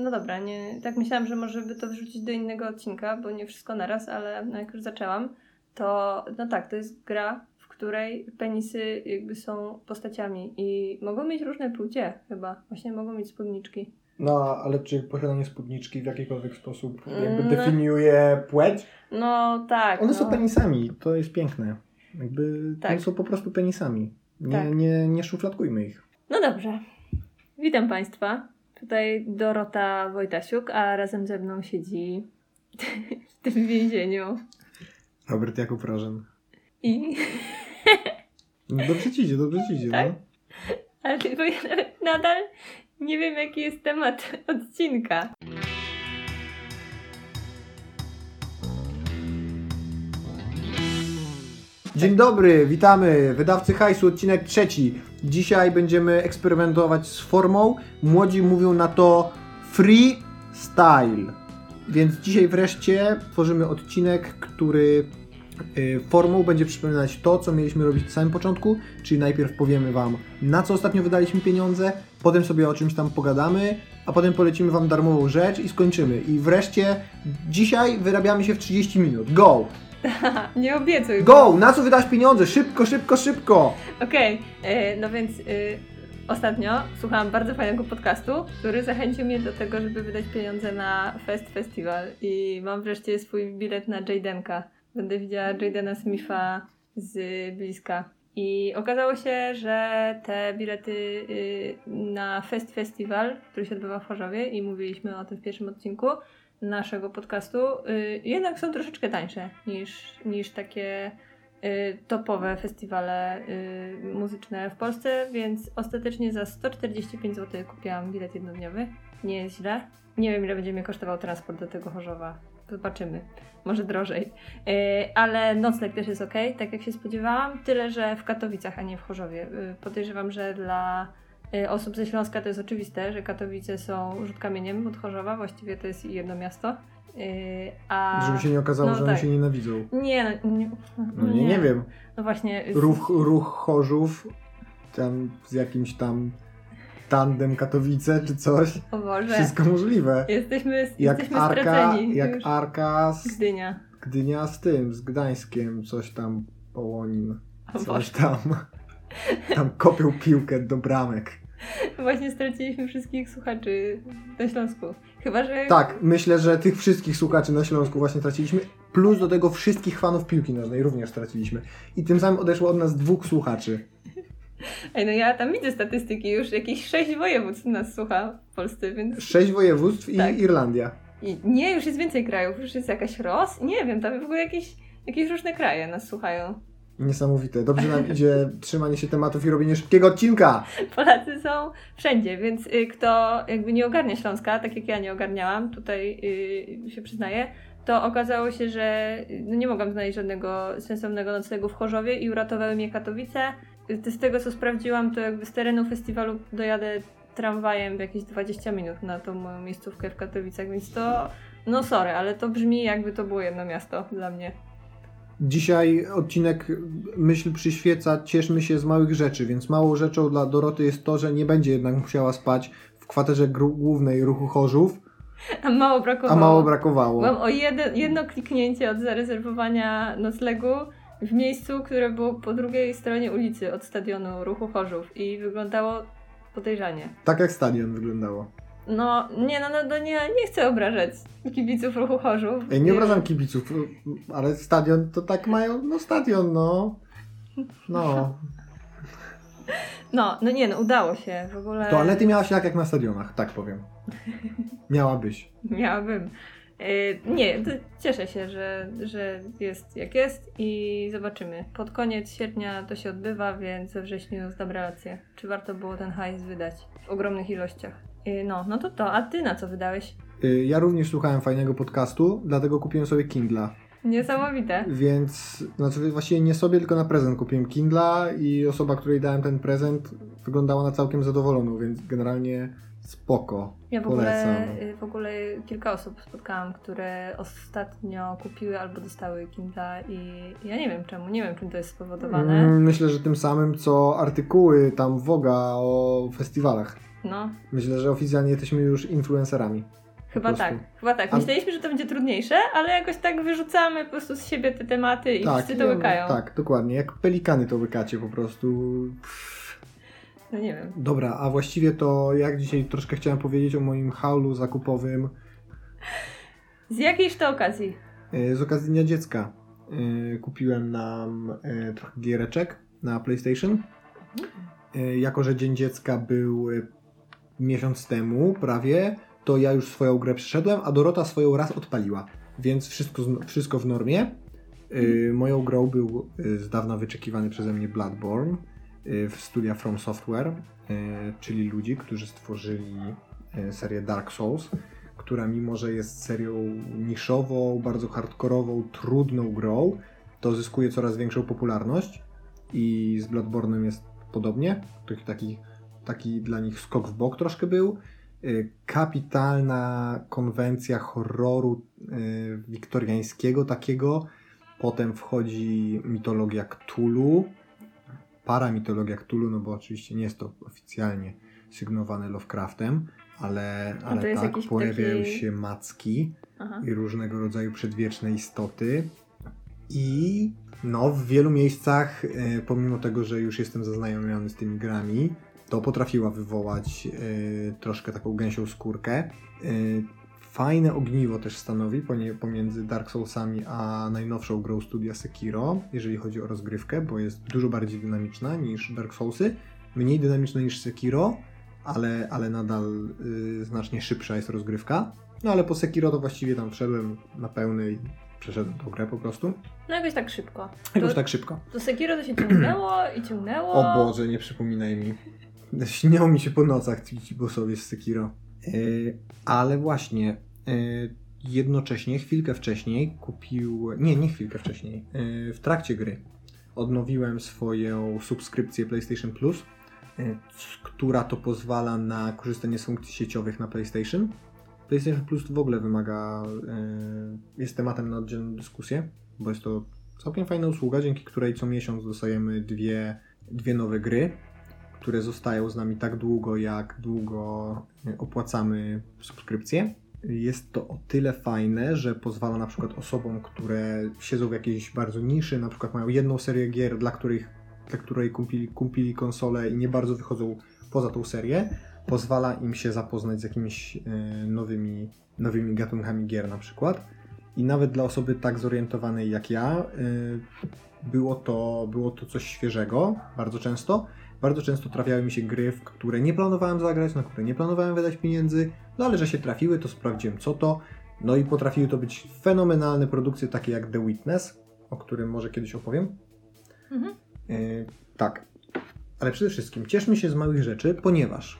no dobra, nie, tak myślałam, że może by to wrzucić do innego odcinka, bo nie wszystko naraz, ale no jak już zaczęłam, to no tak, to jest gra, w której penisy jakby są postaciami i mogą mieć różne płcie chyba, właśnie mogą mieć spódniczki. No, ale czy posiadanie spódniczki w jakikolwiek sposób jakby No. definiuje płeć? No tak. One no. są penisami, to jest piękne. Jakby Tak. one są po prostu penisami. Nie, Tak. nie, nie szufladkujmy ich. No dobrze. Witam Państwa. Tutaj Dorota Wojtasiuk, a razem ze mną siedzi w tym więzieniu Robert Jakub Rożen. i... No dobrze ci idzie, dobrze ci idzie, Tak? no. Ale tylko ja nadal nie wiem, jaki jest temat odcinka. Dzień dobry, witamy. Wydawcy hajsu, odcinek trzeci. Dzisiaj będziemy eksperymentować z formą. Młodzi mówią na to freestyle. Więc dzisiaj wreszcie tworzymy odcinek, który y, formą będzie przypominać to, co mieliśmy robić na samym początku, czyli najpierw powiemy Wam, na co ostatnio wydaliśmy pieniądze, potem sobie o czymś tam pogadamy, a potem polecimy Wam darmową rzecz i skończymy. I wreszcie dzisiaj wyrabiamy się w 30 minut. Go! Nie obiecuj. Go! Na co wydasz pieniądze? Szybko, szybko, szybko! Okej, e, no więc e, ostatnio słuchałam bardzo fajnego podcastu, który zachęcił mnie do tego, żeby wydać pieniądze na Fest Festival i mam wreszcie swój bilet na Jadenka. Będę widziała Jadena Smitha z bliska. I okazało się, że te bilety y, na Fest Festival, który się odbywa w Chorzowie i mówiliśmy o tym w pierwszym odcinku naszego podcastu, y, jednak są troszeczkę tańsze niż, niż takie y, topowe festiwale y, muzyczne w Polsce, więc ostatecznie za 145 zł kupiłam bilet jednodniowy. Nie jest źle. Nie wiem, ile będzie mnie kosztował transport do tego Chorzowa. Zobaczymy. Może drożej. Ale nocleg też jest ok, tak jak się spodziewałam. Tyle, że w Katowicach, a nie w Chorzowie. Podejrzewam, że dla osób ze Śląska to jest oczywiste, że Katowice są rzut kamieniem od Chorzowa. Właściwie to jest jedno miasto. Y, a... Żeby się nie okazało, no że tak. się nienawidzą. Nie, no, nie, No nie, nie wiem. No właśnie. z- Ruch, ruch Chorzów, tam z jakimś tam tandem Katowice czy coś. O Boże. Wszystko możliwe. Jesteśmy, Jak jesteśmy Arka, jak już. Arka z Gdynia. Gdynia z tym, z Gdańskiem, coś tam Połonin, O coś Boże. tam. Tam kopią piłkę do bramek. Właśnie straciliśmy wszystkich słuchaczy na Śląsku. Chyba, że. Tak, myślę, że tych wszystkich słuchaczy na Śląsku właśnie traciliśmy, plus do tego wszystkich fanów piłki nożnej również straciliśmy. I tym samym odeszło od nas dwóch słuchaczy. Ej, no ja tam widzę statystyki, już jakieś sześć województw nas słucha w Polsce, więc. Sześć województw i Tak. Irlandia. I nie, już jest więcej krajów, już jest jakaś Ros. Nie wiem, tam w ogóle jakieś, jakieś różne kraje nas słuchają. Niesamowite. Dobrze nam idzie trzymanie się tematów i robienie szybkiego odcinka. Polacy są wszędzie, więc y, kto jakby nie ogarnia Śląska, tak jak ja nie ogarniałam, tutaj y, się przyznaję, to okazało się, że no nie mogłam znaleźć żadnego sensownego noclegu w Chorzowie i uratowały mnie Katowice. Y, Z tego co sprawdziłam, to jakby z terenu festiwalu dojadę tramwajem w jakieś 20 minut na tą moją miejscówkę w Katowicach, więc to, no sorry, ale to brzmi jakby to było jedno miasto dla mnie. Dzisiaj odcinek myśl przyświeca, cieszmy się z małych rzeczy, więc małą rzeczą dla Doroty jest to, że nie będzie jednak musiała spać w kwaterze głównej ruchu Chorzów, A mało brakowało. a mało brakowało. Byłam o jeden, jedno kliknięcie od zarezerwowania noclegu w miejscu, które było po drugiej stronie ulicy od stadionu Ruchu Chorzów i wyglądało podejrzanie. Tak jak stadion wyglądało. No, nie, no, no, no nie, nie chcę obrażać kibiców Ruchu Chorzów. Nie obrażam kibiców, ale stadion to tak mają, no stadion, no. No. No, no nie, no udało się w ogóle. Toalety miałaś tak jak na stadionach, tak powiem. Miałabyś. Miałabym. Yy, nie, cieszę się, że, że jest jak jest i zobaczymy. Pod koniec sierpnia to się odbywa, więc we wrześniu zdam relację. Czy warto było ten hajs wydać w ogromnych ilościach? Yy, no, no to to. A ty na co wydałeś? Y, Ja również słuchałem fajnego podcastu, dlatego kupiłem sobie Kindla. Niesamowite. Więc, znaczy właściwie nie sobie, tylko na prezent kupiłem Kindla i osoba, której dałem ten prezent wyglądała na całkiem zadowoloną, więc generalnie Spoko. Ja w ogóle, y, w ogóle kilka osób spotkałam, które ostatnio kupiły albo dostały Kindle i ja nie wiem czemu, nie wiem czym to jest spowodowane. Mm, Myślę, że tym samym co artykuły tam Woga o festiwalach. No, Myślę, że oficjalnie jesteśmy już influencerami. chyba tak, chyba tak. Myśleliśmy, że to będzie trudniejsze, ale jakoś tak wyrzucamy po prostu z siebie te tematy i wszyscy to łykają. Tak, dokładnie. Jak pelikany to łykacie po prostu. No nie wiem. Dobra, a właściwie to jak dzisiaj troszkę chciałem powiedzieć o moim haulu zakupowym Z jakiejś to okazji? e, z okazji Dnia Dziecka. E, Kupiłem nam e, trochę giereczek na PlayStation. E, Jako, że Dzień Dziecka był miesiąc temu prawie, to ja już swoją grę przeszedłem, a Dorota swoją raz odpaliła. Więc wszystko, wszystko w normie. E, Moją grą był e, z dawna wyczekiwany przeze mnie Bloodborne e, w studia From Software, e, czyli ludzi, którzy stworzyli e, serię Dark Souls, która mimo, że jest serią niszową, bardzo hardkorową, trudną grą, to zyskuje coraz większą popularność i z Bloodborne'em jest podobnie. Taki, taki, taki dla nich skok w bok troszkę był. Y, Kapitalna konwencja horroru y, wiktoriańskiego takiego. Potem wchodzi mitologia Cthulhu, paramitologia Cthulhu, no bo oczywiście nie jest to oficjalnie sygnowane Lovecraftem, ale, to ale tak, pojawiają taki- się macki Aha. i różnego rodzaju przedwieczne istoty. I no, w wielu miejscach, e, pomimo tego, że już jestem zaznajomiony z tymi grami, to potrafiła wywołać e, troszkę taką gęsią skórkę. E, fajne ogniwo też stanowi pomiędzy Dark Soulsami a najnowszą grą studia Sekiro, jeżeli chodzi o rozgrywkę, bo jest dużo bardziej dynamiczna niż Dark Soulsy, mniej dynamiczna niż Sekiro, ale, ale nadal y, znacznie szybsza jest rozgrywka. No ale po Sekiro to właściwie tam wszedłem na pełny i przeszedłem tą grę po prostu. No jakoś tak szybko. Jakoś To, tak szybko. to Sekiro to się ciągnęło i ciągnęło. O Boże, nie przypominaj mi. Śnią mi się po nocach ci bossowie z Sekiro. Yy, ale właśnie, yy, jednocześnie, chwilkę wcześniej kupił... Nie, nie chwilkę wcześniej. Yy, w trakcie gry odnowiłem swoją subskrypcję PlayStation Plus, która to pozwala na korzystanie z funkcji sieciowych na PlayStation. PlayStation Plus w ogóle wymaga... Jest tematem na oddzielną dyskusję, bo jest to całkiem fajna usługa, dzięki której co miesiąc dostajemy dwie, dwie nowe gry, które zostają z nami tak długo, jak długo e, opłacamy subskrypcję. Jest to o tyle fajne, że pozwala na przykład osobom, które siedzą w jakiejś bardzo niszy, na przykład mają jedną serię gier, dla, których, dla której kupili, kupili konsolę i nie bardzo wychodzą poza tą serię, pozwala im się zapoznać z jakimiś e, nowymi, nowymi gatunkami gier na przykład. I nawet dla osoby tak zorientowanej jak ja, y, było to, było to coś świeżego bardzo często. Bardzo często trafiały mi się gry, w które nie planowałem zagrać, na które nie planowałem wydać pieniędzy, no ale że się trafiły, to sprawdziłem co to. No i potrafiły to być fenomenalne produkcje, takie jak The Witness, o którym może kiedyś opowiem. Mhm. Yy, tak. Ale przede wszystkim cieszmy się z małych rzeczy, ponieważ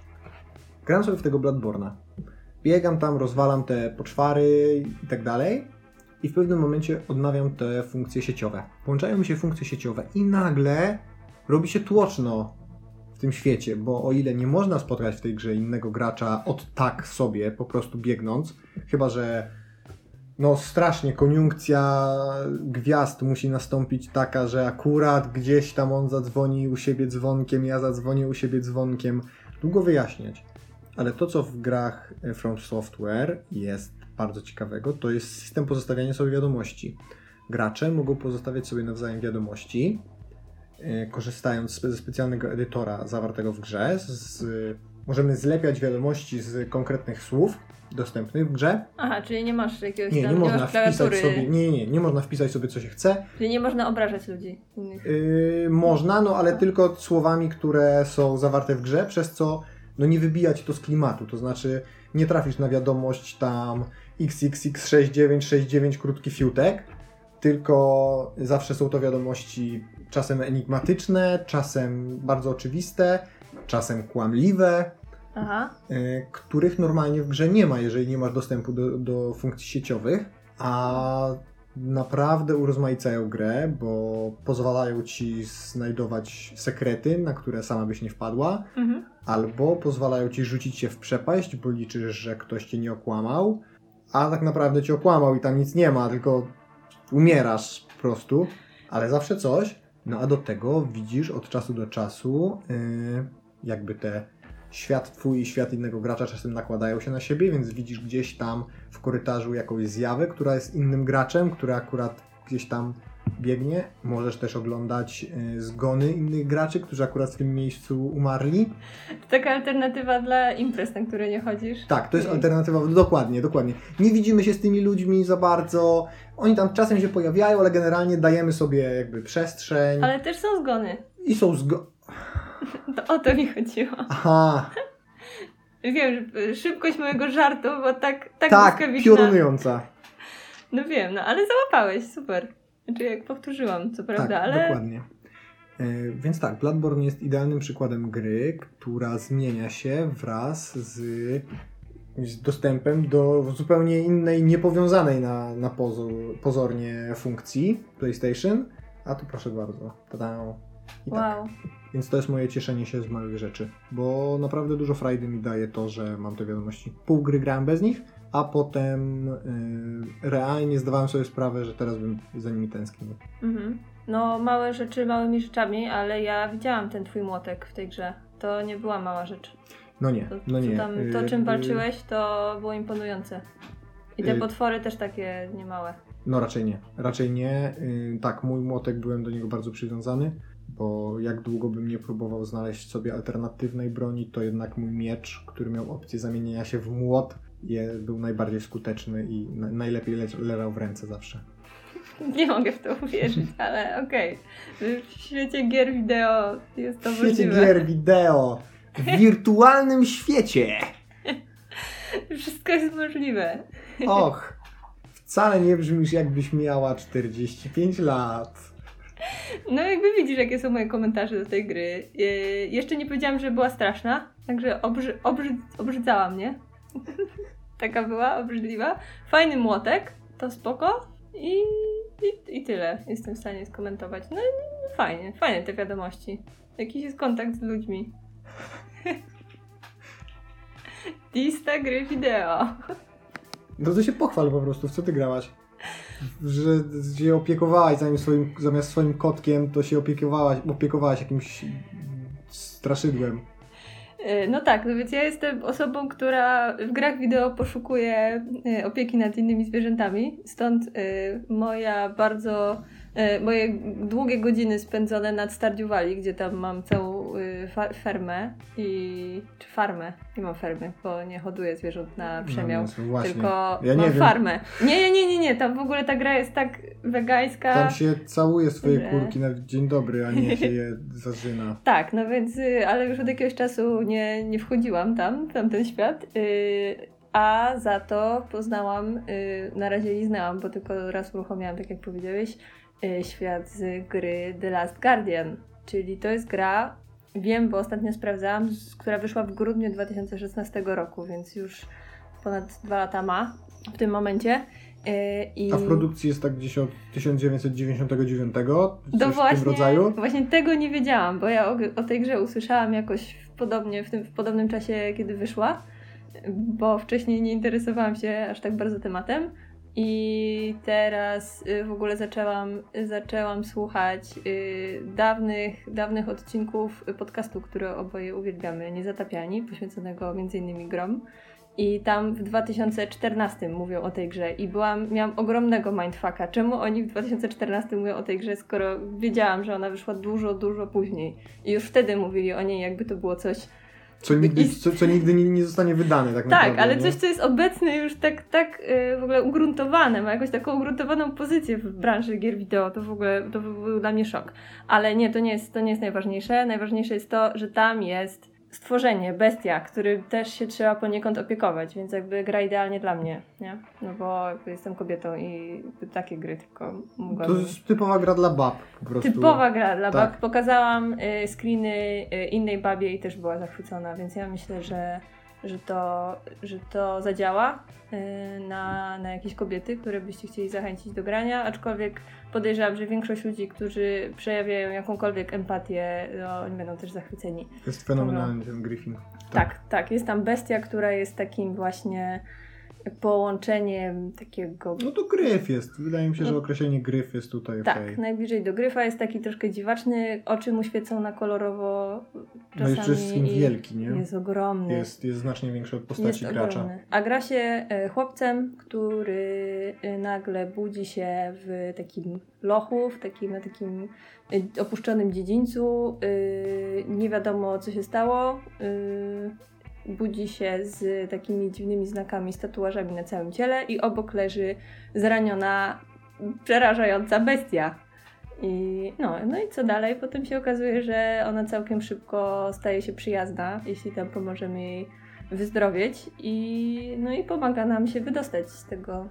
gram sobie w tego Bloodborna. Biegam tam, rozwalam te poczwary i tak dalej. I w pewnym momencie odnawiam te funkcje sieciowe. Połączają mi się funkcje sieciowe i nagle robi się tłoczno tym świecie, bo o ile nie można spotkać w tej grze innego gracza od tak sobie, po prostu biegnąc, chyba że no strasznie koniunkcja gwiazd musi nastąpić taka, że akurat gdzieś tam on zadzwoni u siebie dzwonkiem, ja zadzwonię u siebie dzwonkiem. Długo wyjaśniać. Ale to, co w grach From Software jest bardzo ciekawego, to jest system pozostawiania sobie wiadomości. Gracze mogą pozostawiać sobie nawzajem wiadomości, korzystając spe- ze specjalnego edytora zawartego w grze. Z, możemy zlepiać wiadomości z konkretnych słów dostępnych w grze. Aha, czyli nie masz jakiegoś Nie, tam, nie nie można wpisać sobie, nie, nie, nie można wpisać sobie co się chce. Czyli nie można obrażać ludzi innych. Yy, można, no ale tylko słowami, które są zawarte w grze, przez co no nie wybijać to z klimatu. To znaczy nie trafisz na wiadomość tam XXX6969 krótki fiutek, tylko zawsze są to wiadomości czasem enigmatyczne, czasem bardzo oczywiste, czasem kłamliwe, Aha. y, których normalnie w grze nie ma, jeżeli nie masz dostępu do, do funkcji sieciowych, a naprawdę urozmaicają grę, bo pozwalają ci znajdować sekrety, na które sama byś nie wpadła, Mhm. albo pozwalają ci rzucić się w przepaść, bo liczysz, że ktoś cię nie okłamał, a tak naprawdę cię okłamał i tam nic nie ma, tylko umierasz po prostu, ale zawsze coś. No a do tego widzisz od czasu do czasu, yy, jakby te świat twój i świat innego gracza czasem nakładają się na siebie, więc widzisz gdzieś tam w korytarzu jakąś zjawę, która jest innym graczem, który akurat gdzieś tam biegnie. Możesz też oglądać yy, zgony innych graczy, którzy akurat w tym miejscu umarli. To taka alternatywa dla imprez, na które nie chodzisz. Tak, to jest alternatywa, dokładnie, dokładnie. Nie widzimy się z tymi ludźmi za bardzo. Oni tam czasem się pojawiają, ale generalnie dajemy sobie jakby przestrzeń. Ale też są zgony. I są zgo... To o to mi chodziło. Aha, Wiem, że y, szybkość mojego żartu, bo tak, tak, tak, piorunująca. No wiem, no ale załapałeś, super. Znaczy jak powtórzyłam, co prawda, tak, ale dokładnie. E, więc tak, Bloodborne jest idealnym przykładem gry, która zmienia się wraz z, z dostępem do zupełnie innej, niepowiązanej na, na pozór, pozornie funkcji PlayStation. A tu proszę bardzo. Tada. I tak. wow. Więc to jest moje cieszenie się z małych rzeczy, bo naprawdę dużo frajdy mi daje to, że mam te wiadomości. Pół gry grałem bez nich, a potem yy, realnie zdawałem sobie sprawę, że teraz bym za nimi tęsknił. Mhm. No małe rzeczy małymi rzeczami, ale ja widziałam ten twój młotek w tej grze. To nie była mała rzecz. No nie, To, no nie. tam, to czym yy, walczyłeś, to było imponujące. I te Yy. potwory też takie niemałe. No raczej nie, raczej nie. Tak, mój młotek byłem do niego bardzo przywiązany, bo jak długo bym nie próbował znaleźć sobie alternatywnej broni, to jednak mój miecz, który miał opcję zamienienia się w młot, je, był najbardziej skuteczny i na, najlepiej le, leżał w ręce zawsze. Nie mogę w to uwierzyć, ale okej. W świecie gier wideo jest to W świecie możliwe. gier wideo, w wirtualnym świecie. Wszystko jest możliwe. Och, wcale nie brzmisz jakbyś miała 45 lat. No jakby widzisz, jakie są moje komentarze do tej gry. Yy, jeszcze nie powiedziałam, że była straszna, także obrzy, obrzy, obrzydzała mnie. Taka była, obrzydliwa. Fajny młotek, to spoko. I, i, I tyle jestem w stanie skomentować. No i fajnie, fajne te wiadomości. Jakiś jest kontakt z ludźmi. Lista gry wideo. No to się pochwal po prostu, w co ty grałaś? Że się opiekowałaś swoim, zamiast swoim kotkiem, to się opiekowałaś, opiekowałaś jakimś straszydłem. E, No tak, no więc ja jestem osobą, która w grach wideo poszukuje e, opieki nad innymi zwierzętami. Stąd e, moja bardzo, moje długie godziny spędzone nad Stardew Valley, gdzie tam mam całą fermę i czy farmę, nie mam fermy, bo nie hoduję zwierząt na przemiał. No, no, właśnie. Tylko Ja nie mam wiem. farmę. Nie, nie, nie, nie, nie, tam w ogóle ta gra jest tak wegańska. Tam się całuje swoje Że- kurki na dzień dobry, a nie się je zażyna. Tak, no więc, y, ale już od jakiegoś czasu nie, nie wchodziłam tam, w tamten świat. y, A za to poznałam, y, na razie liznęłam, bo tylko raz uruchomiłam, tak jak powiedziałeś, świat z gry The Last Guardian. Czyli to jest gra, wiem, bo ostatnio sprawdzałam, która wyszła w grudniu 2016 roku, więc już ponad dwa lata ma w tym momencie. Y, I... A w produkcji jest tak gdzieś od 1999, coś No w właśnie, tym rodzaju. właśnie tego nie wiedziałam, bo ja o, o tej grze usłyszałam jakoś w, podobnie, w, tym, w podobnym czasie, kiedy wyszła, bo wcześniej nie interesowałam się aż tak bardzo tematem. I teraz y, w ogóle zaczęłam, zaczęłam słuchać y, dawnych, dawnych odcinków podcastu, które oboje uwielbiamy, Niezatapiani, poświęconego m.in. grom. I tam w 2014 mówią o tej grze i byłam, miałam ogromnego mindfucka. Czemu oni w 2014 mówią o tej grze, skoro wiedziałam, że ona wyszła dużo, dużo później. I już wtedy mówili o niej, jakby to było coś. Co nigdy, co, co nigdy nie, nie zostanie wydane tak Tak, naprawdę. ale nie? coś, co jest obecne już tak, tak yy, w ogóle ugruntowane, ma jakąś taką ugruntowaną pozycję w branży gier wideo, to w ogóle to był dla mnie szok. Ale nie, to nie jest, to nie jest najważniejsze. Najważniejsze jest to, że tam jest stworzenie, bestia, który też się trzeba poniekąd opiekować, więc jakby gra idealnie dla mnie, nie? No bo jestem kobietą i takie gry tylko To mogłabym... jest typowa gra dla bab po prostu. Typowa gra dla Tak. bab. Pokazałam y, screeny y, innej babie i też była zachwycona, więc ja myślę, że że to, że to zadziała y, na, na jakieś kobiety, które byście chcieli zachęcić do grania, aczkolwiek podejrzewam, że większość ludzi, którzy przejawiają jakąkolwiek empatię, no, oni będą też zachwyceni. To jest fenomenalny ten Griffin. Tak, tak. Jest tam bestia, która jest takim właśnie połączeniem takiego. No to gryf jest. Wydaje mi się, że No. określenie gryf jest tutaj Tak, okej. najbliżej do gryfa jest taki troszkę dziwaczny, oczy mu świecą na kolorowo czasami. No i przede wszystkim wielki, nie? Jest ogromny. Jest, jest znacznie większy od postaci jest gracza. ogromny. A gra się e, chłopcem, który e, nagle budzi się w takim lochu, w takim, na takim e, opuszczonym dziedzińcu. Nie wiadomo, co się stało. Budzi się z takimi dziwnymi znakami, z tatuażami na całym ciele i obok leży zraniona, przerażająca bestia. I no, no i co dalej? Potem się okazuje, że ona całkiem szybko staje się przyjazna, jeśli tam pomożemy jej wyzdrowieć i no i pomaga nam się wydostać z tego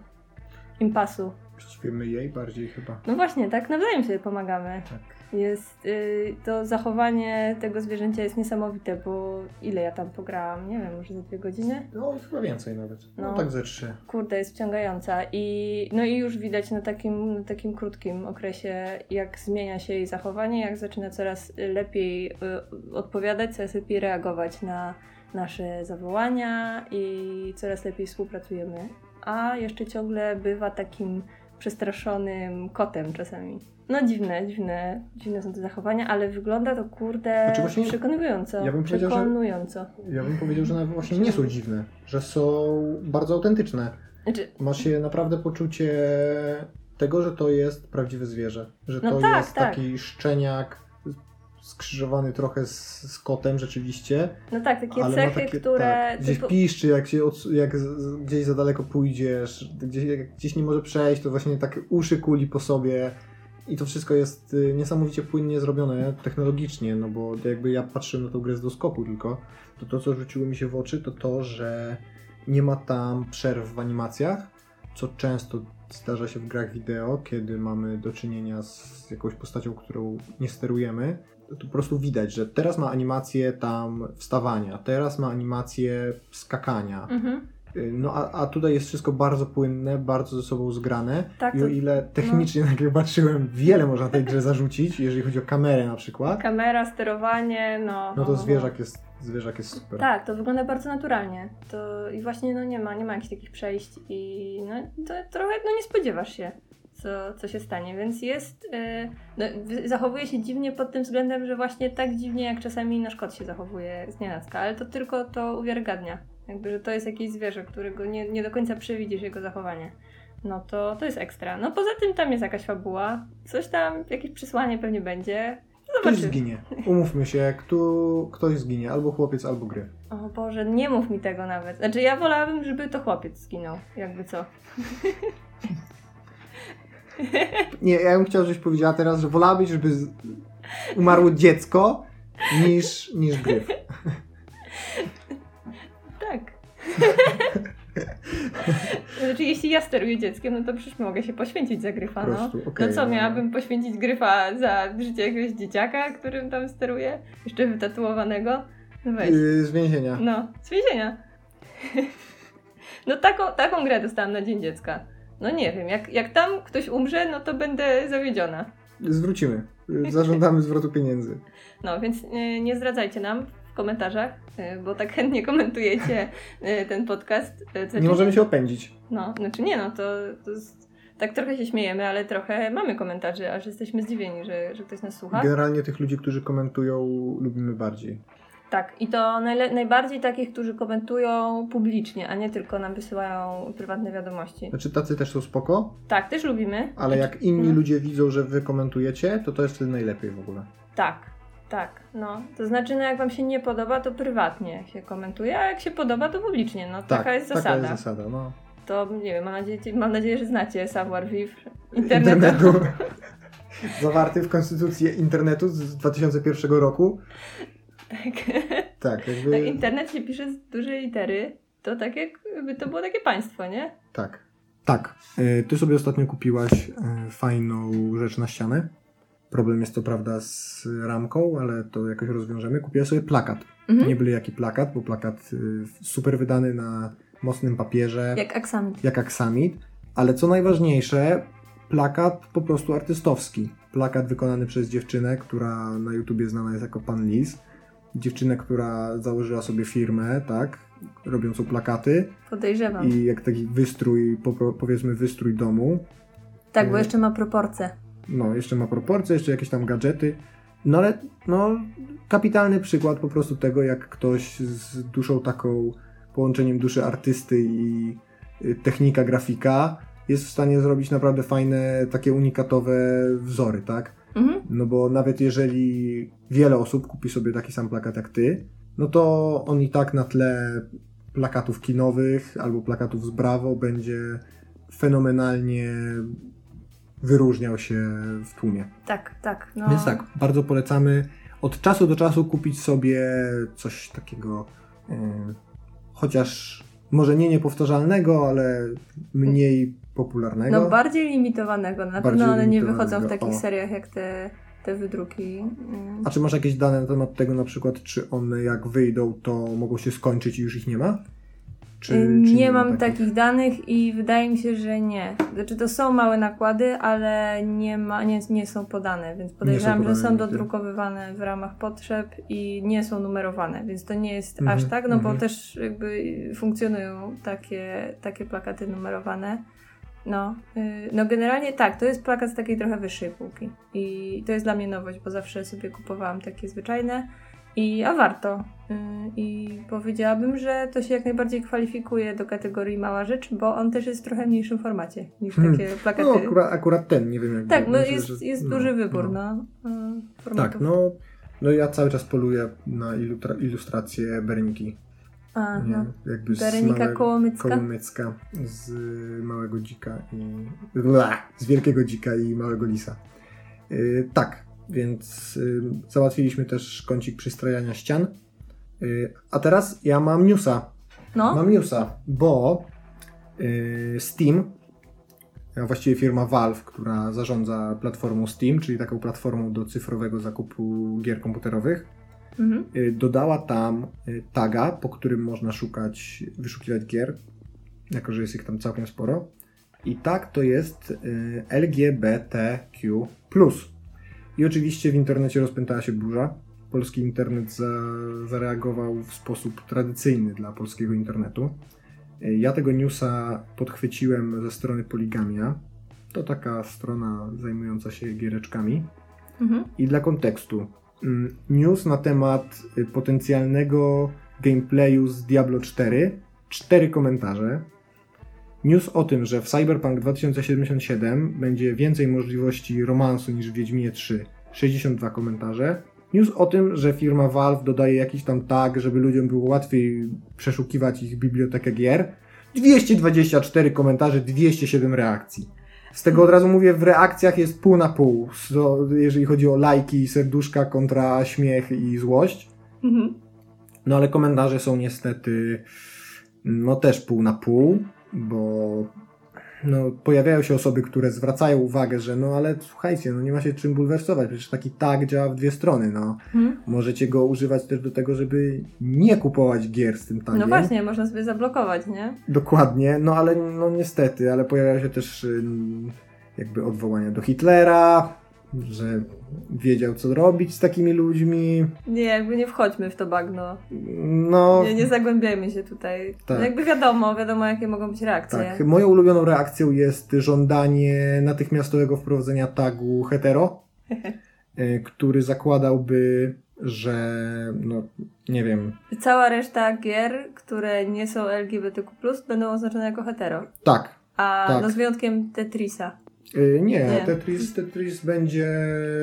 impasu. Właściwie my jej bardziej chyba. No właśnie, tak nawzajem sobie pomagamy. Tak. Jest y, to zachowanie tego zwierzęcia jest niesamowite, bo ile ja tam pograłam? Nie wiem, może za dwie godziny? No chyba więcej nawet. No, No. tak ze trzy. Kurde, jest wciągająca i no i już widać na takim, na takim krótkim okresie, jak zmienia się jej zachowanie, jak zaczyna coraz lepiej y, odpowiadać, coraz lepiej reagować na nasze zawołania i coraz lepiej współpracujemy. A jeszcze ciągle bywa takim przestraszonym kotem czasami. No dziwne, dziwne, dziwne są te zachowania, ale wygląda to kurde Znaczy właśnie przekonująco. ja bym powiedział, że- przekonująco. Ja bym powiedział, że nawet właśnie nie są dziwne, że są bardzo autentyczne. Znaczy, Masz się naprawdę poczucie tego, że to jest prawdziwe zwierzę. Że No to tak, jest tak. taki szczeniak skrzyżowany trochę z, z kotem rzeczywiście. no tak, takie cechy, takie, które... tak, gdzieś typu- piszczy, jak, się od, jak gdzieś za daleko pójdziesz, gdzieś, jak gdzieś nie może przejść, to właśnie tak uszy kuli po sobie. I to wszystko jest y, niesamowicie płynnie zrobione technologicznie, no bo jakby ja patrzyłem na tą grę z doskoku tylko, to to, co rzuciło mi się w oczy, to to, że nie ma tam przerw w animacjach, co często zdarza się w grach wideo, kiedy mamy do czynienia z jakąś postacią, którą nie sterujemy. Po prostu widać, że teraz ma animację tam wstawania, teraz ma animację skakania. Mhm. Y, No a, a tutaj jest wszystko bardzo płynne, bardzo ze sobą zgrane. Tak, I o ile technicznie, tak jak patrzyłem, wiele można tej grze zarzucić, jeżeli chodzi o kamerę na przykład, kamera, sterowanie, no. no to no, zwierzak jest, zwierzak jest super. Tak, to wygląda bardzo naturalnie. To i właśnie no nie ma, nie ma jakichś takich przejść i no to trochę no nie spodziewasz się, co, co się stanie, więc jest, yy, no, zachowuje się dziwnie pod tym względem, że właśnie tak dziwnie jak czasami nasz kot się zachowuje z nienacka, ale to tylko to uwiarygadnia. Jakby, że to jest jakieś zwierzę, którego nie, nie do końca przewidzisz jego zachowanie. No to, to jest ekstra. No poza tym tam jest jakaś fabuła, coś tam, jakieś przesłanie pewnie będzie. Ktoś Zobaczymy. zginie. Umówmy się, kto, ktoś zginie, albo chłopiec, albo gry. O Boże, nie mów mi tego nawet. Znaczy ja wolałabym, żeby to chłopiec zginął, jakby co. Nie, ja bym chciał, żebyś powiedziała teraz, że wolałabyś, żeby umarło dziecko niż, niż gryf. Tak. znaczy jeśli ja steruję dzieckiem, no to przecież mogę się poświęcić za gryfa, no. prostu, no co, no. miałabym poświęcić gryfa za życie jakiegoś dzieciaka, którym tam steruję? Jeszcze wytatuowanego? No weź. Yy, z więzienia. No, z więzienia. no taką, taką grę dostałam na Dzień Dziecka. No nie wiem, jak, jak tam ktoś umrze, no to będę zawiedziona. Zwrócimy. Zażądamy zwrotu pieniędzy. No, więc y, nie zdradzajcie nam w komentarzach, y, bo tak chętnie komentujecie y, ten podcast. Nie możemy się opędzić. No, znaczy nie no, to, to jest, tak trochę się śmiejemy, ale trochę mamy komentarzy, aż jesteśmy zdziwieni, że, że ktoś nas słucha. Generalnie tych ludzi, którzy komentują, lubimy bardziej. Tak, i to najle- najbardziej takich, którzy komentują publicznie, a nie tylko nam wysyłają prywatne wiadomości. Znaczy tacy też są spoko, Tak, też lubimy. ale jak inni No. ludzie widzą, że wy komentujecie, to to jest wtedy najlepiej w ogóle. Tak, tak, no. To znaczy, no jak wam się nie podoba, to prywatnie się komentuje, a jak się podoba, to publicznie. No, Tak, taka jest zasada. Taka jest zasada, no. To nie wiem, mam nadzieję, mam nadzieję że znacie savoir vivre internetu. internetu. Zawarty w konstytucji internetu z 2001 roku. Tak. Tak, jakby. Jak internet się pisze z dużej litery, to tak jakby to było takie państwo, nie? Tak. Tak. Y, Ty sobie ostatnio kupiłaś y, fajną rzecz na ścianę. Problem jest to prawda z ramką, ale to jakoś rozwiążemy. Kupiła sobie plakat. Mhm. Nie byle jaki plakat, bo plakat y, super wydany na mocnym papierze, Jak aksamit. jak aksamit, ale co najważniejsze, plakat po prostu artystowski. Plakat wykonany przez dziewczynę, która na YouTubie znana jest jako Pan Lis. Dziewczynę, która założyła sobie firmę, tak, robiącą plakaty Podejrzewam. i jak taki wystrój, powiedzmy wystrój domu. Tak, bo Mhm. jeszcze ma proporcje. No, jeszcze ma proporcje, jeszcze jakieś tam gadżety. No ale, no, kapitalny przykład po prostu tego, jak ktoś z duszą taką, połączeniem duszy artysty i y, technika grafika jest w stanie zrobić naprawdę fajne, takie unikatowe wzory, tak? Mhm. No bo nawet jeżeli wiele osób kupi sobie taki sam plakat jak ty, no to on i tak na tle plakatów kinowych albo plakatów z Brawo będzie fenomenalnie wyróżniał się w tłumie. Tak, tak. No. Więc tak, bardzo polecamy od czasu do czasu kupić sobie coś takiego, yy, chociaż może nie niepowtarzalnego, ale mniej popularnego. No bardziej limitowanego. Na Bardziej pewno one nie wychodzą w takich o. seriach jak te, te wydruki. Mm. A czy masz jakieś dane na temat tego, na przykład, czy one jak wyjdą, to mogą się skończyć i już ich nie ma? Czy, czy nie ma mam takich danych i wydaje mi się, że nie. Znaczy to są małe nakłady, ale nie, ma, nie, nie są podane, więc podejrzewam, że podane są nigdy. dodrukowywane w ramach potrzeb i nie są numerowane, więc to nie jest Mhm, aż tak, no bo mhm. też jakby funkcjonują takie, takie plakaty numerowane. No, yy, no generalnie tak, to jest plakat z takiej trochę wyższej półki i to jest dla mnie nowość, bo zawsze sobie kupowałam takie zwyczajne i a warto. Yy, I powiedziałabym, że to się jak najbardziej kwalifikuje do kategorii mała rzecz, bo on też jest w trochę mniejszym formacie niż Hmm. takie plakaty. No, akurat, akurat ten, nie wiem jak tak, no myślę, jest, że- jest no, duży wybór, no. no. yy, formatów. Tak, no, no ja cały czas poluję na ilustra- ilustrację Berniki. A, Nie? no. Jakby z Berenika małego- Kołomycka. Kołomycka z y, małego dzika i Bla! z wielkiego dzika i małego lisa. Y, tak, więc y, załatwiliśmy też kącik przystrajania ścian. Y, a teraz ja mam newsa. No, Mam newsa, bo y, Steam, a właściwie firma Valve, która zarządza platformą Steam, czyli taką platformą do cyfrowego zakupu gier komputerowych, mhm. y, dodała tam y, taga, po którym można szukać, wyszukiwać gier, jako że jest ich tam całkiem sporo. I tak to jest y, LGBTQ. I oczywiście w internecie rozpętała się burza. Polski internet za, zareagował w sposób tradycyjny dla polskiego internetu. Ja tego newsa podchwyciłem ze strony Poligamia. To taka strona zajmująca się giereczkami. Mhm. I dla kontekstu, news na temat y, potencjalnego gameplayu z Diablo 4, cztery komentarze. News o tym, że w Cyberpunk 2077 będzie więcej możliwości romansu niż w Wiedźminie 3, 62 komentarze. News o tym, że firma Valve dodaje jakiś tam tag, żeby ludziom było łatwiej przeszukiwać ich bibliotekę gier. 224 komentarze, 207 reakcji. Z tego od razu mówię, w reakcjach jest pół na pół, jeżeli chodzi o lajki, serduszka kontra śmiech i złość. Mhm. No ale komentarze są niestety no też pół na pół, bo no, pojawiają się osoby, które zwracają uwagę, że no ale słuchajcie, no nie ma się czym bulwersować, przecież taki tag działa w dwie strony, no. Mhm. Możecie go używać też do tego, żeby nie kupować gier z tym tagiem. No właśnie, można sobie zablokować, nie? Dokładnie, no ale no niestety, ale pojawiają się też jakby odwołania do Hitlera, że wiedział co robić z takimi ludźmi. Nie, jakby nie wchodźmy w to bagno. No, Nie, nie zagłębiajmy się tutaj. Tak. No jakby wiadomo, wiadomo jakie mogą być reakcje. tak. Moją ulubioną reakcją jest żądanie natychmiastowego wprowadzenia tagu hetero, y, który zakładałby, że no nie wiem, Cała reszta gier, które nie są LGBTQ+, będą oznaczone jako hetero. tak. A Tak. no z wyjątkiem Tetrisa. Y, Nie, Nie. Tetris, Tetris będzie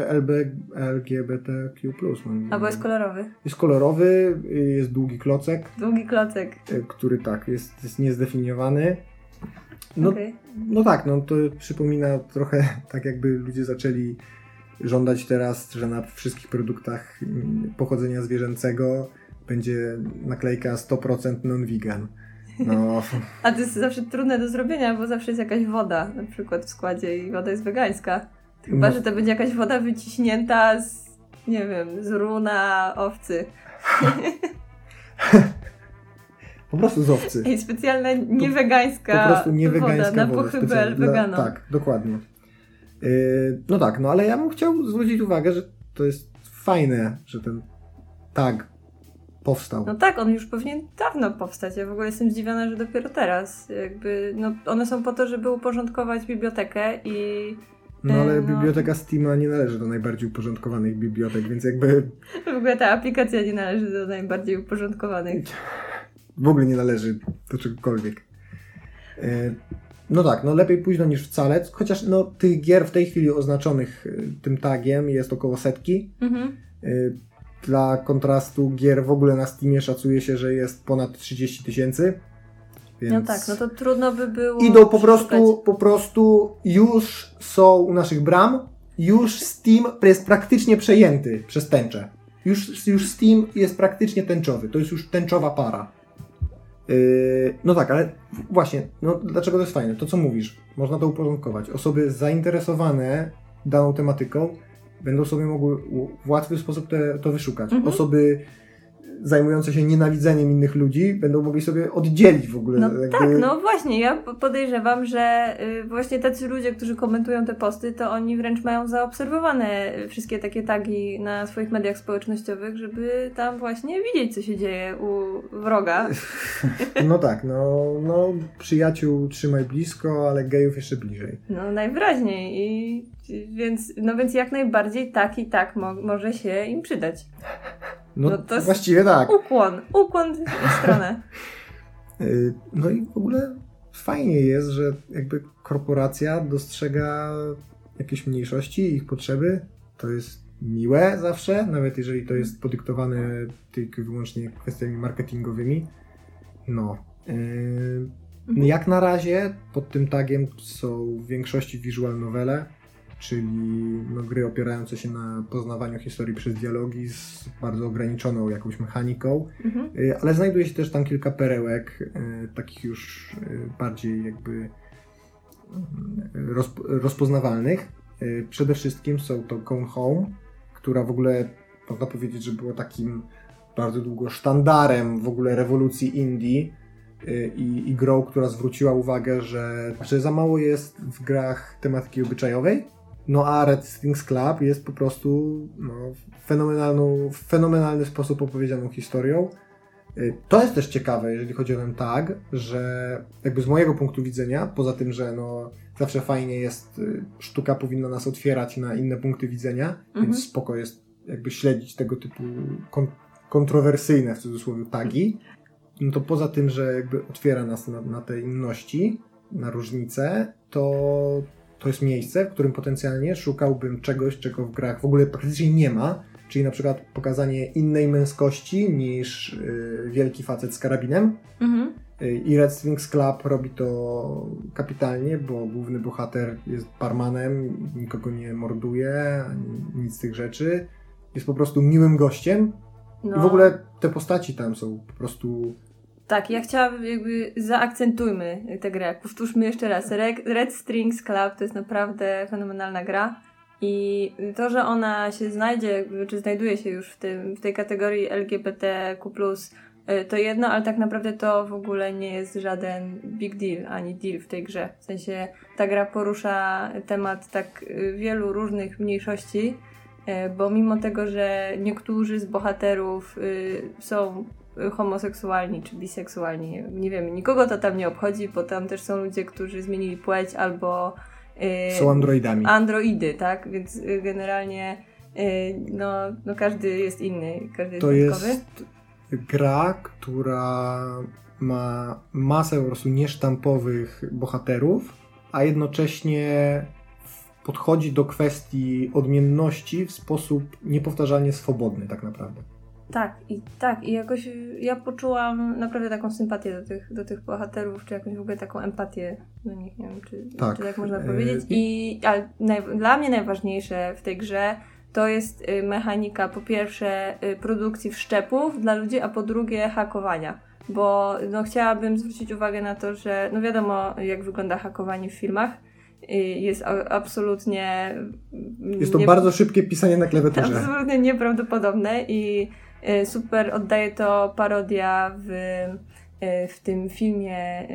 LB, LGBTQ+. moim Albo jest kolorowy. Jest kolorowy, y, jest długi klocek, Długi klocek. y, który tak, jest, jest niezdefiniowany. No, Okej. no tak, no to przypomina trochę tak jakby ludzie zaczęli żądać teraz, że na wszystkich produktach mm, pochodzenia zwierzęcego będzie naklejka 100% non-vegan. No, A to jest zawsze trudne do zrobienia, bo zawsze jest jakaś woda na przykład w składzie i woda jest wegańska. Chyba, No. że to będzie jakaś woda wyciśnięta z, nie wiem, z runa owcy. Po prostu z owcy. I specjalna niewegańska Po prostu niewegańska woda na woda. pochybel specjalnie dla- weganom. Tak, dokładnie. Yy, no tak, no ale ja bym chciał zwrócić uwagę, że to jest fajne, że ten tag powstał. No tak, on już powinien dawno powstać. Ja w ogóle jestem zdziwiona, że dopiero teraz. Jakby, no, one są po to, żeby uporządkować bibliotekę i No ale e, no. biblioteka Steama nie należy do najbardziej uporządkowanych bibliotek, więc jakby w ogóle ta aplikacja nie należy do najbardziej uporządkowanych. w ogóle nie należy do czegokolwiek. Yy, No tak, no lepiej późno niż wcale, chociaż no tych gier w tej chwili oznaczonych yy, tym tagiem jest około setki. Mhm. Dla kontrastu gier w ogóle na Steamie szacuje się, że jest ponad 30 tysięcy. Więc... No tak, no to trudno by było. Idą po prostu, po prostu już są u naszych bram, już Steam jest praktycznie przejęty przez tęczę. Już, już Steam jest praktycznie tęczowy, to jest już tęczowa para. Yy, no tak, ale właśnie, no dlaczego to jest fajne? To co mówisz, można to uporządkować. Osoby zainteresowane daną tematyką będą sobie mogły w łatwy sposób te, to wyszukać. Mhm. Osoby zajmujące się nienawidzeniem innych ludzi będą mogli sobie oddzielić w ogóle. No jakby- tak, no właśnie, ja po- podejrzewam, że y, właśnie tacy ludzie, którzy komentują te posty, to oni wręcz mają zaobserwowane wszystkie takie tagi na swoich mediach społecznościowych, żeby tam właśnie widzieć, co się dzieje u wroga. No tak, no, no przyjaciół trzymaj blisko, ale gejów jeszcze bliżej. No najwyraźniej i więc, no więc jak najbardziej tak i tak mo- może się im przydać. No, No to jest- właściwie tak. Ukłon, ukłon w stronę. Y, No i w ogóle fajnie jest, że jakby korporacja dostrzega jakieś mniejszości, ich potrzeby. To jest miłe zawsze, nawet jeżeli to jest podyktowane tylko i wyłącznie kwestiami marketingowymi. No. Yy. Jak na razie pod tym tagiem są w większości visual novele, czyli no, gry opierające się na poznawaniu historii przez dialogi z bardzo ograniczoną jakąś mechaniką, Mhm. Y, ale znajduje się też tam kilka perełek, y, takich już y, bardziej jakby rozp- rozpoznawalnych. Przede wszystkim są to Gone Home, która w ogóle można powiedzieć, że było takim bardzo długo sztandarem w ogóle rewolucji indie y, i, i grą, która zwróciła uwagę, że, że za mało jest w grach tematyki obyczajowej. No a Red Strings Club jest po prostu no, fenomenalną, w fenomenalny sposób opowiedzianą historią. Y, To jest też ciekawe, jeżeli chodzi o ten tag, że jakby z mojego punktu widzenia, poza tym, że no, zawsze fajnie jest, y, sztuka powinna nas otwierać na inne punkty widzenia, Mhm. więc spoko jest jakby śledzić tego typu kon- kontrowersyjne w cudzysłowie tagi. No to poza tym, że jakby otwiera nas na, na te inności, na różnice, to to jest miejsce, w którym potencjalnie szukałbym czegoś, czego w grach w ogóle praktycznie nie ma, czyli na przykład pokazanie innej męskości niż y, wielki facet z karabinem. Mhm. Y, I Red Strings Club robi to kapitalnie, bo główny bohater jest barmanem, nikogo nie morduje, ani nic z tych rzeczy. Jest po prostu miłym gościem No. i w ogóle te postaci tam są po prostu Tak, ja chciałabym jakby zaakcentujmy tę grę. Powtórzmy jeszcze raz. Red, Strings Club to jest naprawdę fenomenalna gra. I to, że ona się znajdzie, czy znajduje się już w, tym, w tej kategorii LGBTQ, y, to jedno, ale tak naprawdę to w ogóle nie jest żaden big deal ani deal w tej grze. W sensie ta gra porusza temat tak y, wielu różnych mniejszości, y, bo mimo tego, że niektórzy z bohaterów są homoseksualni czy biseksualni. Nie wiem, nikogo to tam nie obchodzi, bo tam też są ludzie, którzy zmienili płeć albo yy, są androidami. androidy, tak? Więc y, generalnie yy, no, no każdy jest inny, każdy To jest wyjątkowy. jest gra, która ma masę po prostu niesztampowych bohaterów, a jednocześnie podchodzi do kwestii odmienności w sposób niepowtarzalnie swobodny tak naprawdę. Tak, i tak, i jakoś y, ja poczułam naprawdę taką sympatię do tych, do tych bohaterów, czy jakąś w ogóle taką empatię do nich, nie wiem, czy Tak, czy tak można e, powiedzieć. I ale naj, dla mnie najważniejsze w tej grze to jest y, mechanika po pierwsze y, produkcji wszczepów dla ludzi, a po drugie hakowania. Bo no, chciałabym zwrócić uwagę na to, że no wiadomo jak wygląda hakowanie w filmach jest absolutnie... Jest to nie- bardzo szybkie pisanie na klawiaturze. Absolutnie nieprawdopodobne i super oddaje to parodia w, e, w tym filmie, e,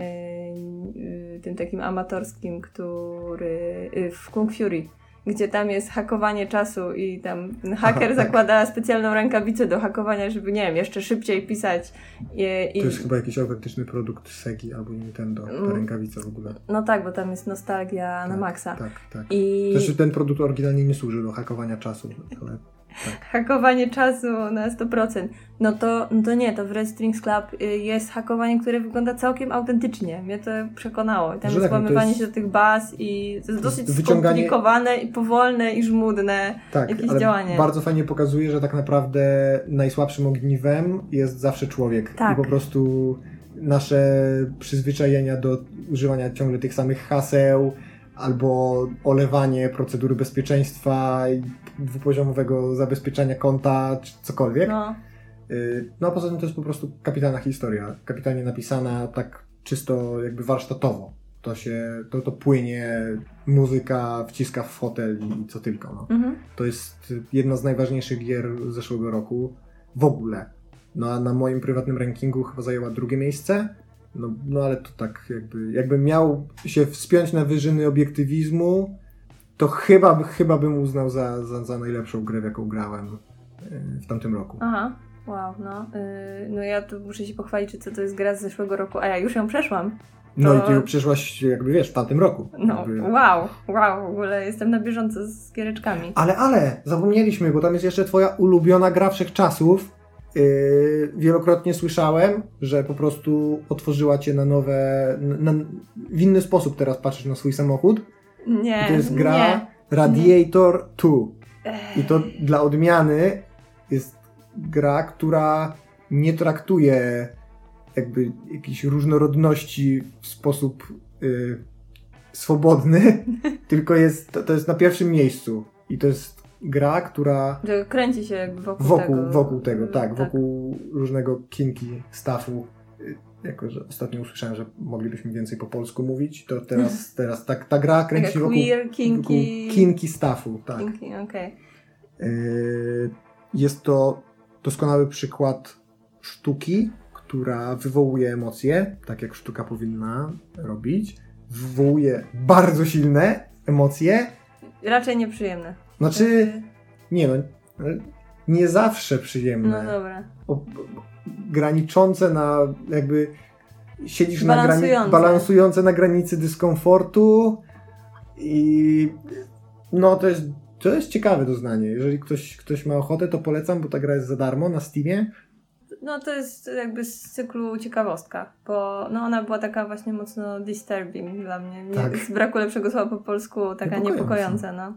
e, tym takim amatorskim, który e, w Kung Fury. Gdzie tam jest hakowanie czasu i tam haker tak. zakłada specjalną rękawicę do hakowania, żeby, nie wiem, jeszcze szybciej pisać. I, i, To jest chyba jakiś autentyczny produkt Segi albo Nintendo, ta Mm. rękawica w ogóle. No tak, bo tam jest nostalgia na Tak, maksa. Tak, tak. I Też ten produkt oryginalnie nie służy do hakowania czasu, ale hakowanie czasu na 100%. No to, no to nie, to w Red Strings Club y, jest hakowanie, które wygląda całkiem autentycznie. Mnie to przekonało. I Tam jest tak, no łamywanie jest- się do tych baz i to jest dosyć wyciąganie- skomplikowane i powolne i żmudne. tak, Jakieś ale działanie. bardzo fajnie pokazuje, że tak naprawdę najsłabszym ogniwem jest zawsze człowiek. Tak. I po prostu nasze przyzwyczajenia do używania ciągle tych samych haseł albo olewanie procedury bezpieczeństwa i dwupoziomowego zabezpieczania konta, czy cokolwiek. No, Y, No a poza tym to jest po prostu kapitalna historia. Kapitalnie napisana tak czysto jakby warsztatowo. To się, to, to płynie, muzyka wciska w fotel i co tylko. No. mhm. To jest jedna z najważniejszych gier zeszłego roku w ogóle. No a na moim prywatnym rankingu chyba zajęła drugie miejsce. No, no ale to tak jakby, jakbym miał się wspiąć na wyżyny obiektywizmu, to chyba, chyba bym uznał za, za, za najlepszą grę, w jaką grałem y, w tamtym roku. Aha. Wow, no. y, no ja tu muszę się pochwalić, że co to jest gra z zeszłego roku, a ja już ją przeszłam. No To- i ty ją przeszłaś jakby wiesz, w tamtym roku. No, Jakby... wow, wow, w ogóle jestem na bieżąco z giereczkami. Ale, ale, zapomnieliśmy, bo tam jest jeszcze twoja ulubiona gra wszechczasów. Yy, wielokrotnie słyszałem, że po prostu otworzyła cię na nowe, na, w inny sposób teraz patrzysz na swój samochód. Nie, I to jest gra nie. Radiator 2. Ech. I to dla odmiany jest gra, która nie traktuje jakby jakiejś różnorodności w sposób y, swobodny, tylko jest, to, to jest na pierwszym miejscu. I to jest gra, która Że kręci się jakby wokół, wokół tego. wokół tego, tak, wokół różnego kinki staffu. Y, Jako, że ostatnio usłyszałem, że moglibyśmy więcej po polsku mówić, to teraz, teraz tak, ta gra kręci Taka wokół, queer, wokół kinky... kinki staffu, tak. Kinky, okej. Yy, Jest to doskonały przykład sztuki, która wywołuje emocje, tak jak sztuka powinna robić. Wywołuje bardzo silne emocje. Raczej nieprzyjemne. Znaczy, nie no, nie zawsze przyjemne. No dobra. O, graniczące na jakby siedzisz na granicy, Balansujące. balansujące na granicy dyskomfortu i no to jest, to jest ciekawe doznanie. Jeżeli ktoś, ktoś ma ochotę, to polecam, bo ta gra jest za darmo na Steamie. No to jest jakby z cyklu ciekawostka, bo no ona była taka właśnie mocno disturbing dla mnie. Nie, Tak. Z braku lepszego słowa po polsku, taka Niepokojąca. niepokojąca, no.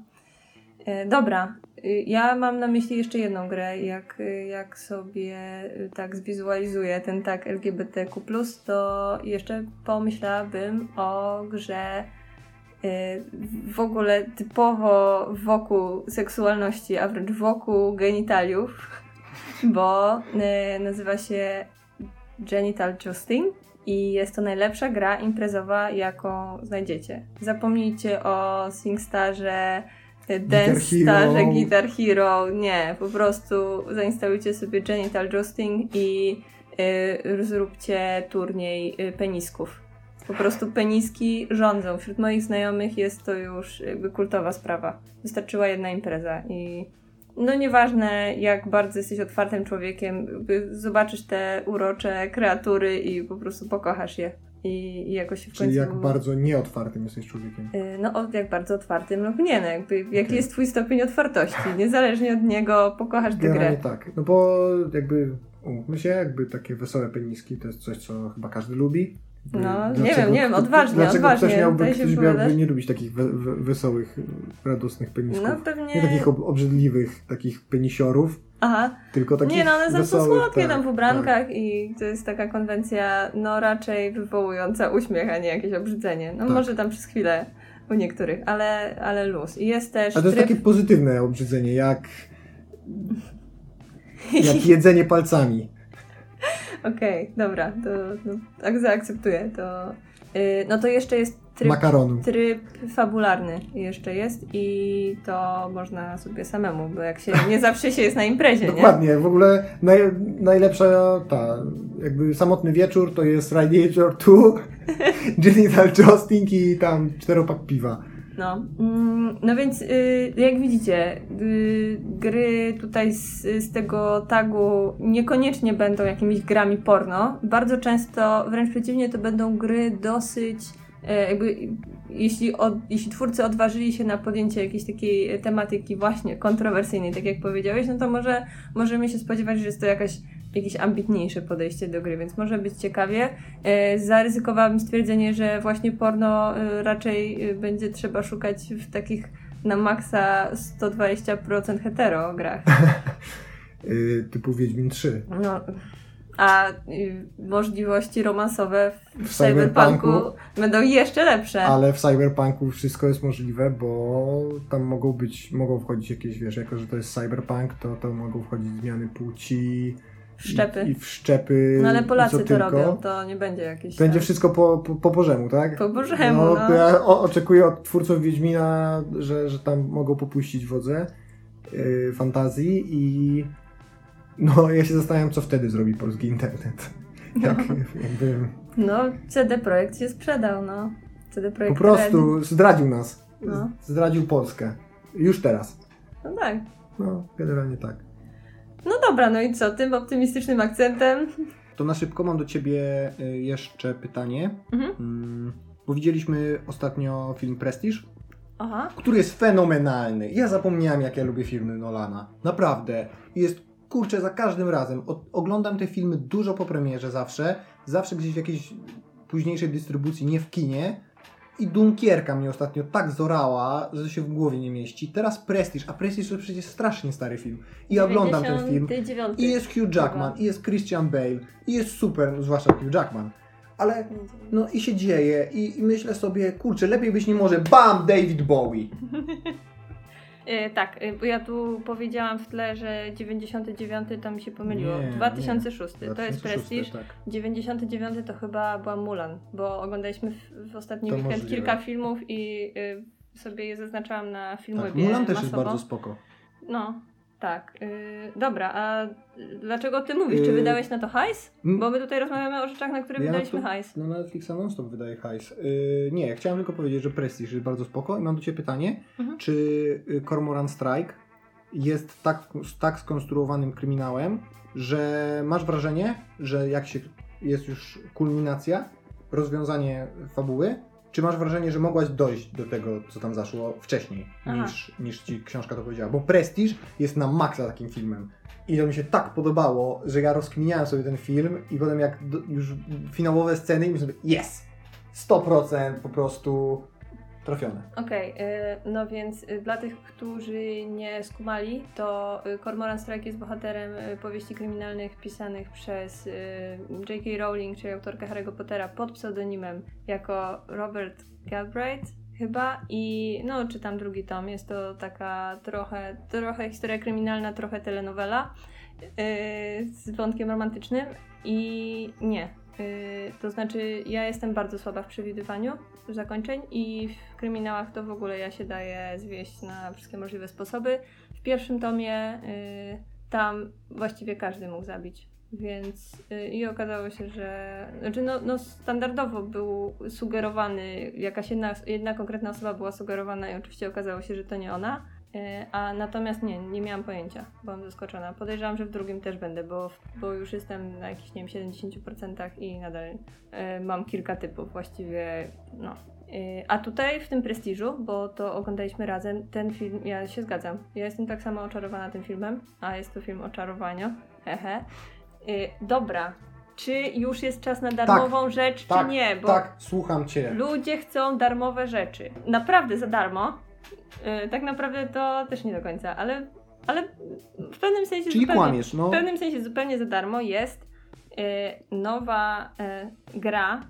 E, Dobra, Y, ja mam na myśli jeszcze jedną grę. Jak, y, jak sobie y, tak zwizualizuję ten tak LGBTQ, to jeszcze pomyślałabym o grze w ogóle typowo wokół seksualności, a wręcz wokół genitaliów, bo nazywa się Genital Justin i jest to najlepsza gra imprezowa, jaką znajdziecie. Zapomnijcie o SingStarze, Dance Hero. Starze, Guitar Hero. Nie, po prostu zainstalujcie sobie Genital Justin i y, zróbcie turniej y, penisków. Po prostu peniski rządzą. Wśród moich znajomych jest to już jakby kultowa sprawa. Wystarczyła jedna impreza i no nieważne jak bardzo jesteś otwartym człowiekiem, zobaczysz te urocze kreatury i po prostu pokochasz je. I, i jakoś się w Czyli końcu... jak bardzo nieotwartym jesteś człowiekiem. Y, No, jak bardzo otwartym lub nie, no jakby, jaki jest twój stopień otwartości. Niezależnie od niego pokochasz tę grę. tak. No bo jakby umówmy się, jakby takie wesołe peniski to jest coś, co chyba każdy lubi. No, nie Dlaczego- wiem, nie wiem, odważnie, Dlaczego odważnie, ktoś miałby, ktoś miałby nie lubić takich we, we, wesołych, radosnych penisków? No pewnie... Nie takich ob, obrzydliwych, takich penisiorów, Aha, tylko takich nie no, one są wesołych, słodkie tak, tam w tak. ubrankach i to jest taka konwencja, no raczej wywołująca uśmiech, a nie jakieś obrzydzenie. No Tak. może tam przez chwilę u niektórych, ale, ale luz. I jest też A to jest tryb... takie pozytywne obrzydzenie, jak, jak jedzenie palcami. Okej, dobra, to no, tak zaakceptuję. To, yy, no to jeszcze jest tryb, makaronu. tryb fabularny jeszcze jest i to można sobie samemu, bo jak się nie zawsze się jest na imprezie, nie? Dokładnie, w ogóle naj, najlepsza ta, jakby samotny wieczór to jest Radiator 2, Genital Jousting i tam czteropak piwa. No, mm, no więc y, jak widzicie, y, gry tutaj z, z tego tagu niekoniecznie będą jakimiś grami porno. Bardzo często, wręcz przeciwnie, to będą gry dosyć e, jakby, jeśli, od, jeśli twórcy odważyli się na podjęcie jakiejś takiej tematyki właśnie kontrowersyjnej, tak jak powiedziałeś, no to może możemy się spodziewać, że jest to jakaś jakieś ambitniejsze podejście do gry, więc może być ciekawie. E, zaryzykowałabym stwierdzenie, że właśnie porno e, raczej e, będzie trzeba szukać w takich na maksa 120% hetero grach. Typu Wiedźmin 3. No, a możliwości romansowe w, W cyberpunku Cyberpunku. będą jeszcze lepsze. Ale w Cyberpunku wszystko jest możliwe, bo tam mogą być, mogą wchodzić jakieś, wiesz, jako że to jest Cyberpunk, to, to mogą wchodzić zmiany płci. Wszczepy. I, i wszczepy. No ale Polacy to tylko. robią, to nie będzie jakieś... Będzie tam- wszystko po, po, po Bożemu, tak? Po Bożemu, no. no. Ja o, oczekuję od twórców Wiedźmina, że, że tam mogą popuścić wodze yy, fantazji i no ja się zastanawiam, co wtedy zrobi polski internet. Jak, jakby No, CD Projekt się sprzedał, no. CD po Projekt prostu zdradził nas. No. Zdradził Polskę. Już teraz. No tak. No, generalnie tak. No dobra, no i co? Tym optymistycznym akcentem. To na szybko mam do ciebie y, jeszcze pytanie. Mhm. Mm, Bo widzieliśmy ostatnio film Prestige, Aha. który jest fenomenalny. Ja zapomniałem, jak ja lubię filmy Nolana. Naprawdę. Jest, kurczę, za każdym razem. O, oglądam te filmy dużo po premierze zawsze. Zawsze gdzieś w jakiejś późniejszej dystrybucji, nie w kinie. I Dunkierka mnie ostatnio tak zorała, że się w głowie nie mieści. Teraz Prestige, a Prestige to przecież strasznie stary film. I ja oglądam ten film. 99. I jest Hugh Jackman, i jest Christian Bale, i jest super, no, zwłaszcza Hugh Jackman. Ale no i się dzieje i, i myślę sobie, kurczę, lepiej być nie może. Bam! David Bowie. E, tak, e, bo ja tu powiedziałam w tle, że 99 to mi się pomyliło. Nie, 2006 nie. to jest 2006, Prestige. Tak. 99 to chyba była Mulan, bo oglądaliśmy w, w ostatni To weekend możliwe. kilka filmów i y, sobie je zaznaczałam na tak. filmowebie Mulan też jest masowo. bardzo spoko. No, tak. Y, dobra, a dlaczego ty mówisz? Czy Y, wydałeś na to hajs? Bo my tutaj rozmawiamy o rzeczach, na które Ja wydaliśmy to- hajs. No na Netflixa non-stop wydaje hajs. Yy, nie, ja chciałem tylko powiedzieć, że Prestige jest bardzo spoko i mam do Ciebie pytanie, Mhm. czy y, Cormoran Strike jest tak, tak skonstruowanym kryminałem, że masz wrażenie, że jak się jest już kulminacja, rozwiązanie fabuły, czy masz wrażenie, że mogłaś dojść do tego, co tam zaszło wcześniej, Aha. niż, niż ci książka to powiedziała? Bo Prestige jest na maksa takim filmem. I to mi się tak podobało, że ja rozkminiałem sobie ten film i potem jak do, już finałowe sceny i myślę sobie, yes! 100% po prostu trafione. Okej, y, no więc y, dla tych, którzy nie skumali, to y, Cormoran Strike jest bohaterem y, powieści kryminalnych pisanych przez J.K. Rowling, czyli autorkę Harry'ego Pottera, pod pseudonimem jako Robert Galbraith chyba i no czytam drugi tom, jest to taka trochę, trochę historia kryminalna, trochę telenowela z wątkiem romantycznym i nie. Y, To znaczy, ja jestem bardzo słaba w przewidywaniu zakończeń i w kryminałach to w ogóle ja się daję zwieść na wszystkie możliwe sposoby. W pierwszym tomie y, tam właściwie każdy mógł zabić. Więc y, i okazało się, że znaczy no, no standardowo był sugerowany, jakaś jedna, jedna konkretna osoba była sugerowana i oczywiście okazało się, że to nie ona. Y, A natomiast nie, nie miałam pojęcia, byłam zaskoczona. Podejrzewam, że w drugim też będę, bo, bo już jestem na jakichś, nie wiem, 70% i nadal y, mam kilka typów właściwie, no. Y, A tutaj w tym prestiżu, bo to oglądaliśmy razem, ten film, ja się zgadzam. Ja jestem tak samo oczarowana tym filmem, a jest to film o czarowaniu. Hehe. Y, Dobra, czy już jest czas na darmową rzecz, tak, czy nie? Bo Tak, słucham Cię. ludzie chcą darmowe rzeczy. Naprawdę za darmo. Y, Tak naprawdę to też nie do końca, ale, ale w pewnym sensie Czyli zupełnie, kłamiesz, no. w pewnym sensie zupełnie za darmo jest y, nowa y, gra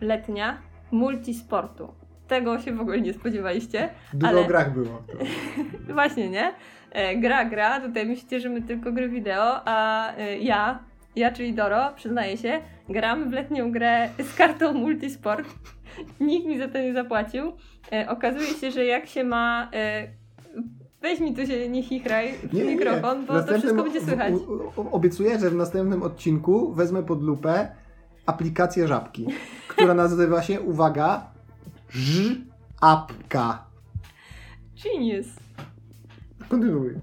letnia multisportu. Tego się w ogóle nie spodziewaliście. Dużo ale- o grach było. Właśnie, nie? E, gra, gra, tutaj myślicie, że my tylko gry wideo, a e, ja, ja czyli Doro, przyznaję się, gram w letnią grę z kartą multisport. Nikt mi za to nie zapłacił. E, okazuje się, że jak się ma... E, weź mi tu się nie chichraj w Nie, nie, nie. mikrofon, W bo to następnym- wszystko będzie słychać. Obiecuję, że w następnym odcinku wezmę pod lupę aplikację żabki, która nazywa się, uwaga, Ż-apka. Genius. Kontynuuj.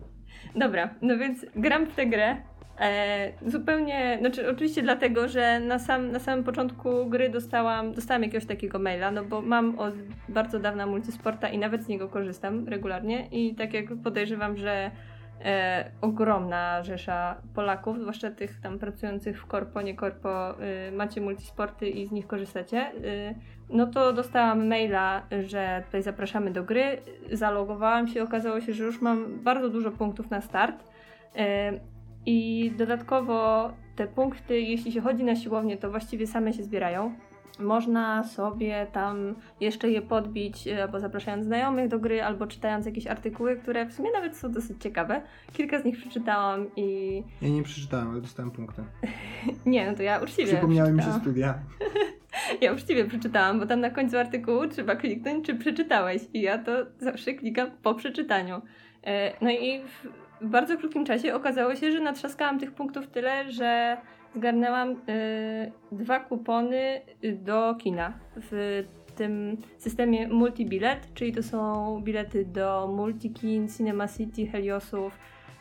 Dobra, no więc gram w tę grę. E, zupełnie, znaczy oczywiście dlatego, że na, sam, na samym początku gry dostałam, dostałam jakiegoś takiego maila, no bo mam od bardzo dawna multisporta i nawet z niego korzystam regularnie i tak jak podejrzewam, że e, ogromna rzesza Polaków, zwłaszcza tych tam pracujących w korpo, nie korpo, y, macie multisporty i z nich korzystacie, y, no to dostałam maila, że tutaj zapraszamy do gry. Zalogowałam się, okazało się, że już mam bardzo dużo punktów na start. I dodatkowo te punkty, jeśli się chodzi na siłownię, to właściwie same się zbierają. Można sobie tam jeszcze je podbić, e, albo zapraszając znajomych do gry, albo czytając jakieś artykuły, które w sumie nawet są dosyć ciekawe. Kilka z nich przeczytałam i Ja nie przeczytałem, ale dostałem punkty. nie, no to ja uczciwie Przypomniały mi się przeczytałam. studia. Ja uczciwie przeczytałam, bo tam na końcu artykułu trzeba kliknąć, czy przeczytałeś. I ja to zawsze klikam po przeczytaniu. E, No i w bardzo krótkim czasie okazało się, że natrzaskałam tych punktów tyle, że zgarnęłam e, dwa kupony do kina w tym systemie multibilet, czyli to są bilety do Multikin, Cinema City, Heliosów.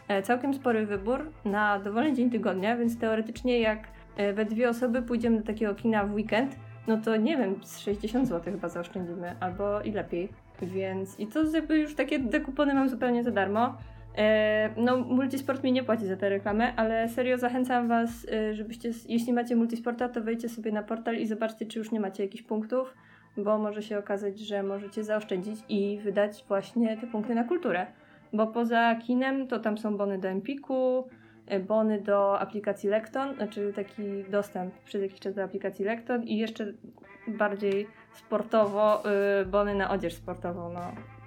E, Całkiem spory wybór na dowolny dzień tygodnia, więc teoretycznie jak e, we dwie osoby pójdziemy do takiego kina w weekend, no to nie wiem, z 60 zł chyba zaoszczędzimy, albo i lepiej. Więc i to jakby już takie te kupony mam zupełnie za darmo. E, no, Multisport mi nie płaci za tę reklamę, ale serio zachęcam Was, e, żebyście, jeśli macie Multisporta, to wejdźcie sobie na portal i zobaczcie, czy już nie macie jakichś punktów, bo może się okazać, że możecie zaoszczędzić i wydać właśnie te punkty na kulturę. Bo poza kinem to tam są bony do Empiku, e, bony do aplikacji Lekton, znaczy taki dostęp przez jakiś czas do aplikacji Lekton i jeszcze bardziej sportowo bony na odzież sportową. No.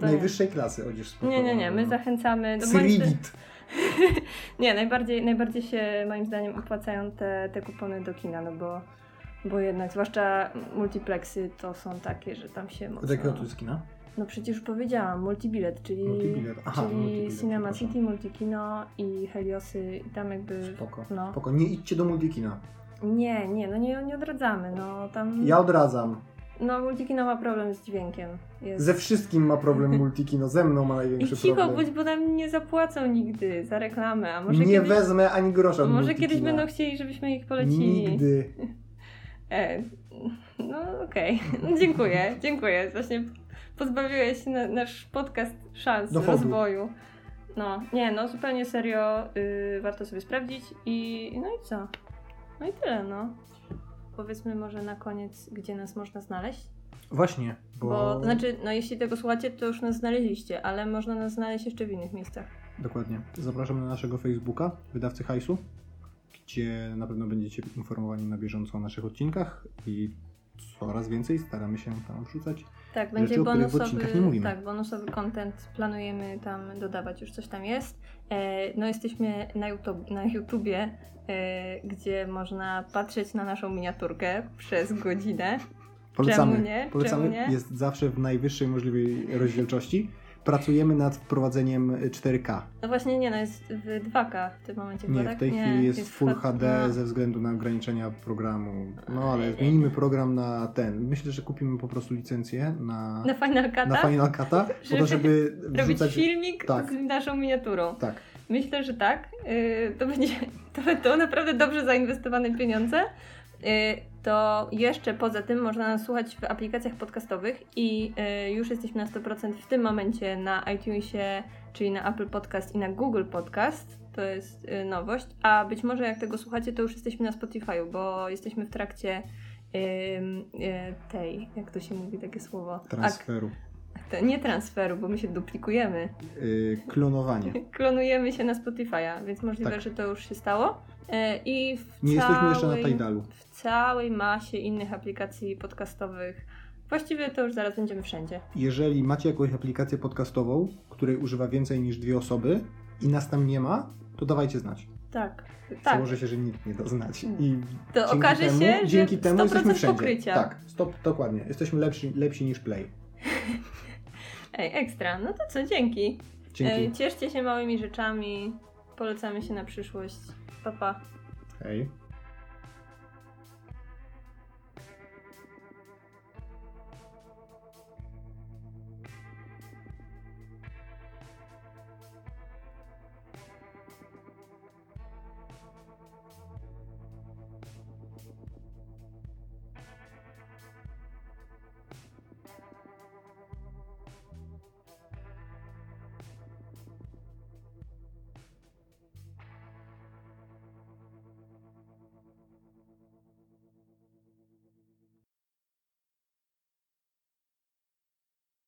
To nie. Najwyższej klasy odzież sportowa. Nie, nie, nie, my zachęcamy. No bądź- Srigit. nie, najbardziej, najbardziej się moim zdaniem opłacają te, te kupony do kina, no bo, bo jednak, zwłaszcza multiplexy to są takie, że tam się mocno... jakiego tu jest kina? No przecież już powiedziałam, multibilet, czyli, Multibilet. Aha, czyli multibilet, Cinema. City, Multikino i Heliosy i tam jakby... Spoko. No. Spoko. Nie idźcie do multikina. Nie, nie, no nie, nie odradzamy, no tam... Ja odradzam. No Multikino ma problem z dźwiękiem. Jest... Ze wszystkim ma problem multikino. Ze mną ma I największy cicho problem. bądź, bo nam nie zapłacą nigdy za reklamę, a może nie kiedyś... wezmę ani grosza od Może multikina. kiedyś będą chcieli, żebyśmy ich polecili. Nigdy. E, no okej, No, dziękuję, dziękuję. Właśnie pozbawiłeś na, nasz podcast szans Dochodu. rozwoju. No, nie, no zupełnie serio y, warto sobie sprawdzić i no i co? No i tyle, no. Powiedzmy może na koniec, gdzie nas można znaleźć. Właśnie, bo... Bo, to znaczy, no jeśli tego słuchacie, to już nas znaleźliście, ale można nas znaleźć jeszcze w innych miejscach. Dokładnie. Zapraszam na naszego Facebooka, wydawcy hajsu, gdzie na pewno będziecie informowani na bieżąco o naszych odcinkach i coraz więcej staramy się tam wrzucać. Tak, będzie Rzeczy, bonusowy, tak, bonusowy content planujemy tam dodawać, już coś tam jest. E, no jesteśmy na, YouTube, na YouTubie, e, gdzie można patrzeć na naszą miniaturkę przez godzinę. Polecamy. Czemu nie? Polecamy. Czemu nie? Jest zawsze w najwyższej możliwej rozdzielczości. Pracujemy nad wprowadzeniem 4K. No właśnie nie, no jest w 2K w tym momencie Nie, tak? w tej chwili jest, w Full HD no. ze względu na ograniczenia programu. No ale zmienimy program na ten. Myślę, że kupimy po prostu licencję na, Na Final Cut'a? na Final Cut'a, po to, żeby Robić wrzucać... filmik tak. z naszą miniaturą. Tak. Myślę, że tak. Yy, To będzie to, to naprawdę dobrze zainwestowane pieniądze. To jeszcze poza tym można nas słuchać w aplikacjach podcastowych i yy, już jesteśmy na 100% w tym momencie na iTunesie, czyli na Apple Podcast i na Google Podcast. To jest yy, nowość. A być może jak tego słuchacie, to już jesteśmy na Spotify'u, bo jesteśmy w trakcie yy, tej, jak to się mówi takie słowo? Transferu. Ak- nie transferu, bo my się duplikujemy. Yy, klonowanie. Klonujemy się na Spotify'a, więc możliwe, Tak. że to już się stało. E, I w Nie całej, jesteśmy jeszcze na Tidalu. w całej masie innych aplikacji podcastowych. Właściwie to już zaraz będziemy wszędzie. Jeżeli macie jakąś aplikację podcastową, której używa więcej niż dwie osoby i nas tam nie ma, to dawajcie znać. Tak. Tak. Założę się, że nikt nie da znać. I To dzięki okaże temu, się, że dzięki temu 100% jesteśmy wszędzie. pokrycia. Tak, stop, dokładnie. Jesteśmy lepsi, lepsi niż Play. Ej, ekstra. No to co, dzięki. Dzięki. Ej, cieszcie się małymi rzeczami. Polecamy się na przyszłość. Pa, pa. Hej.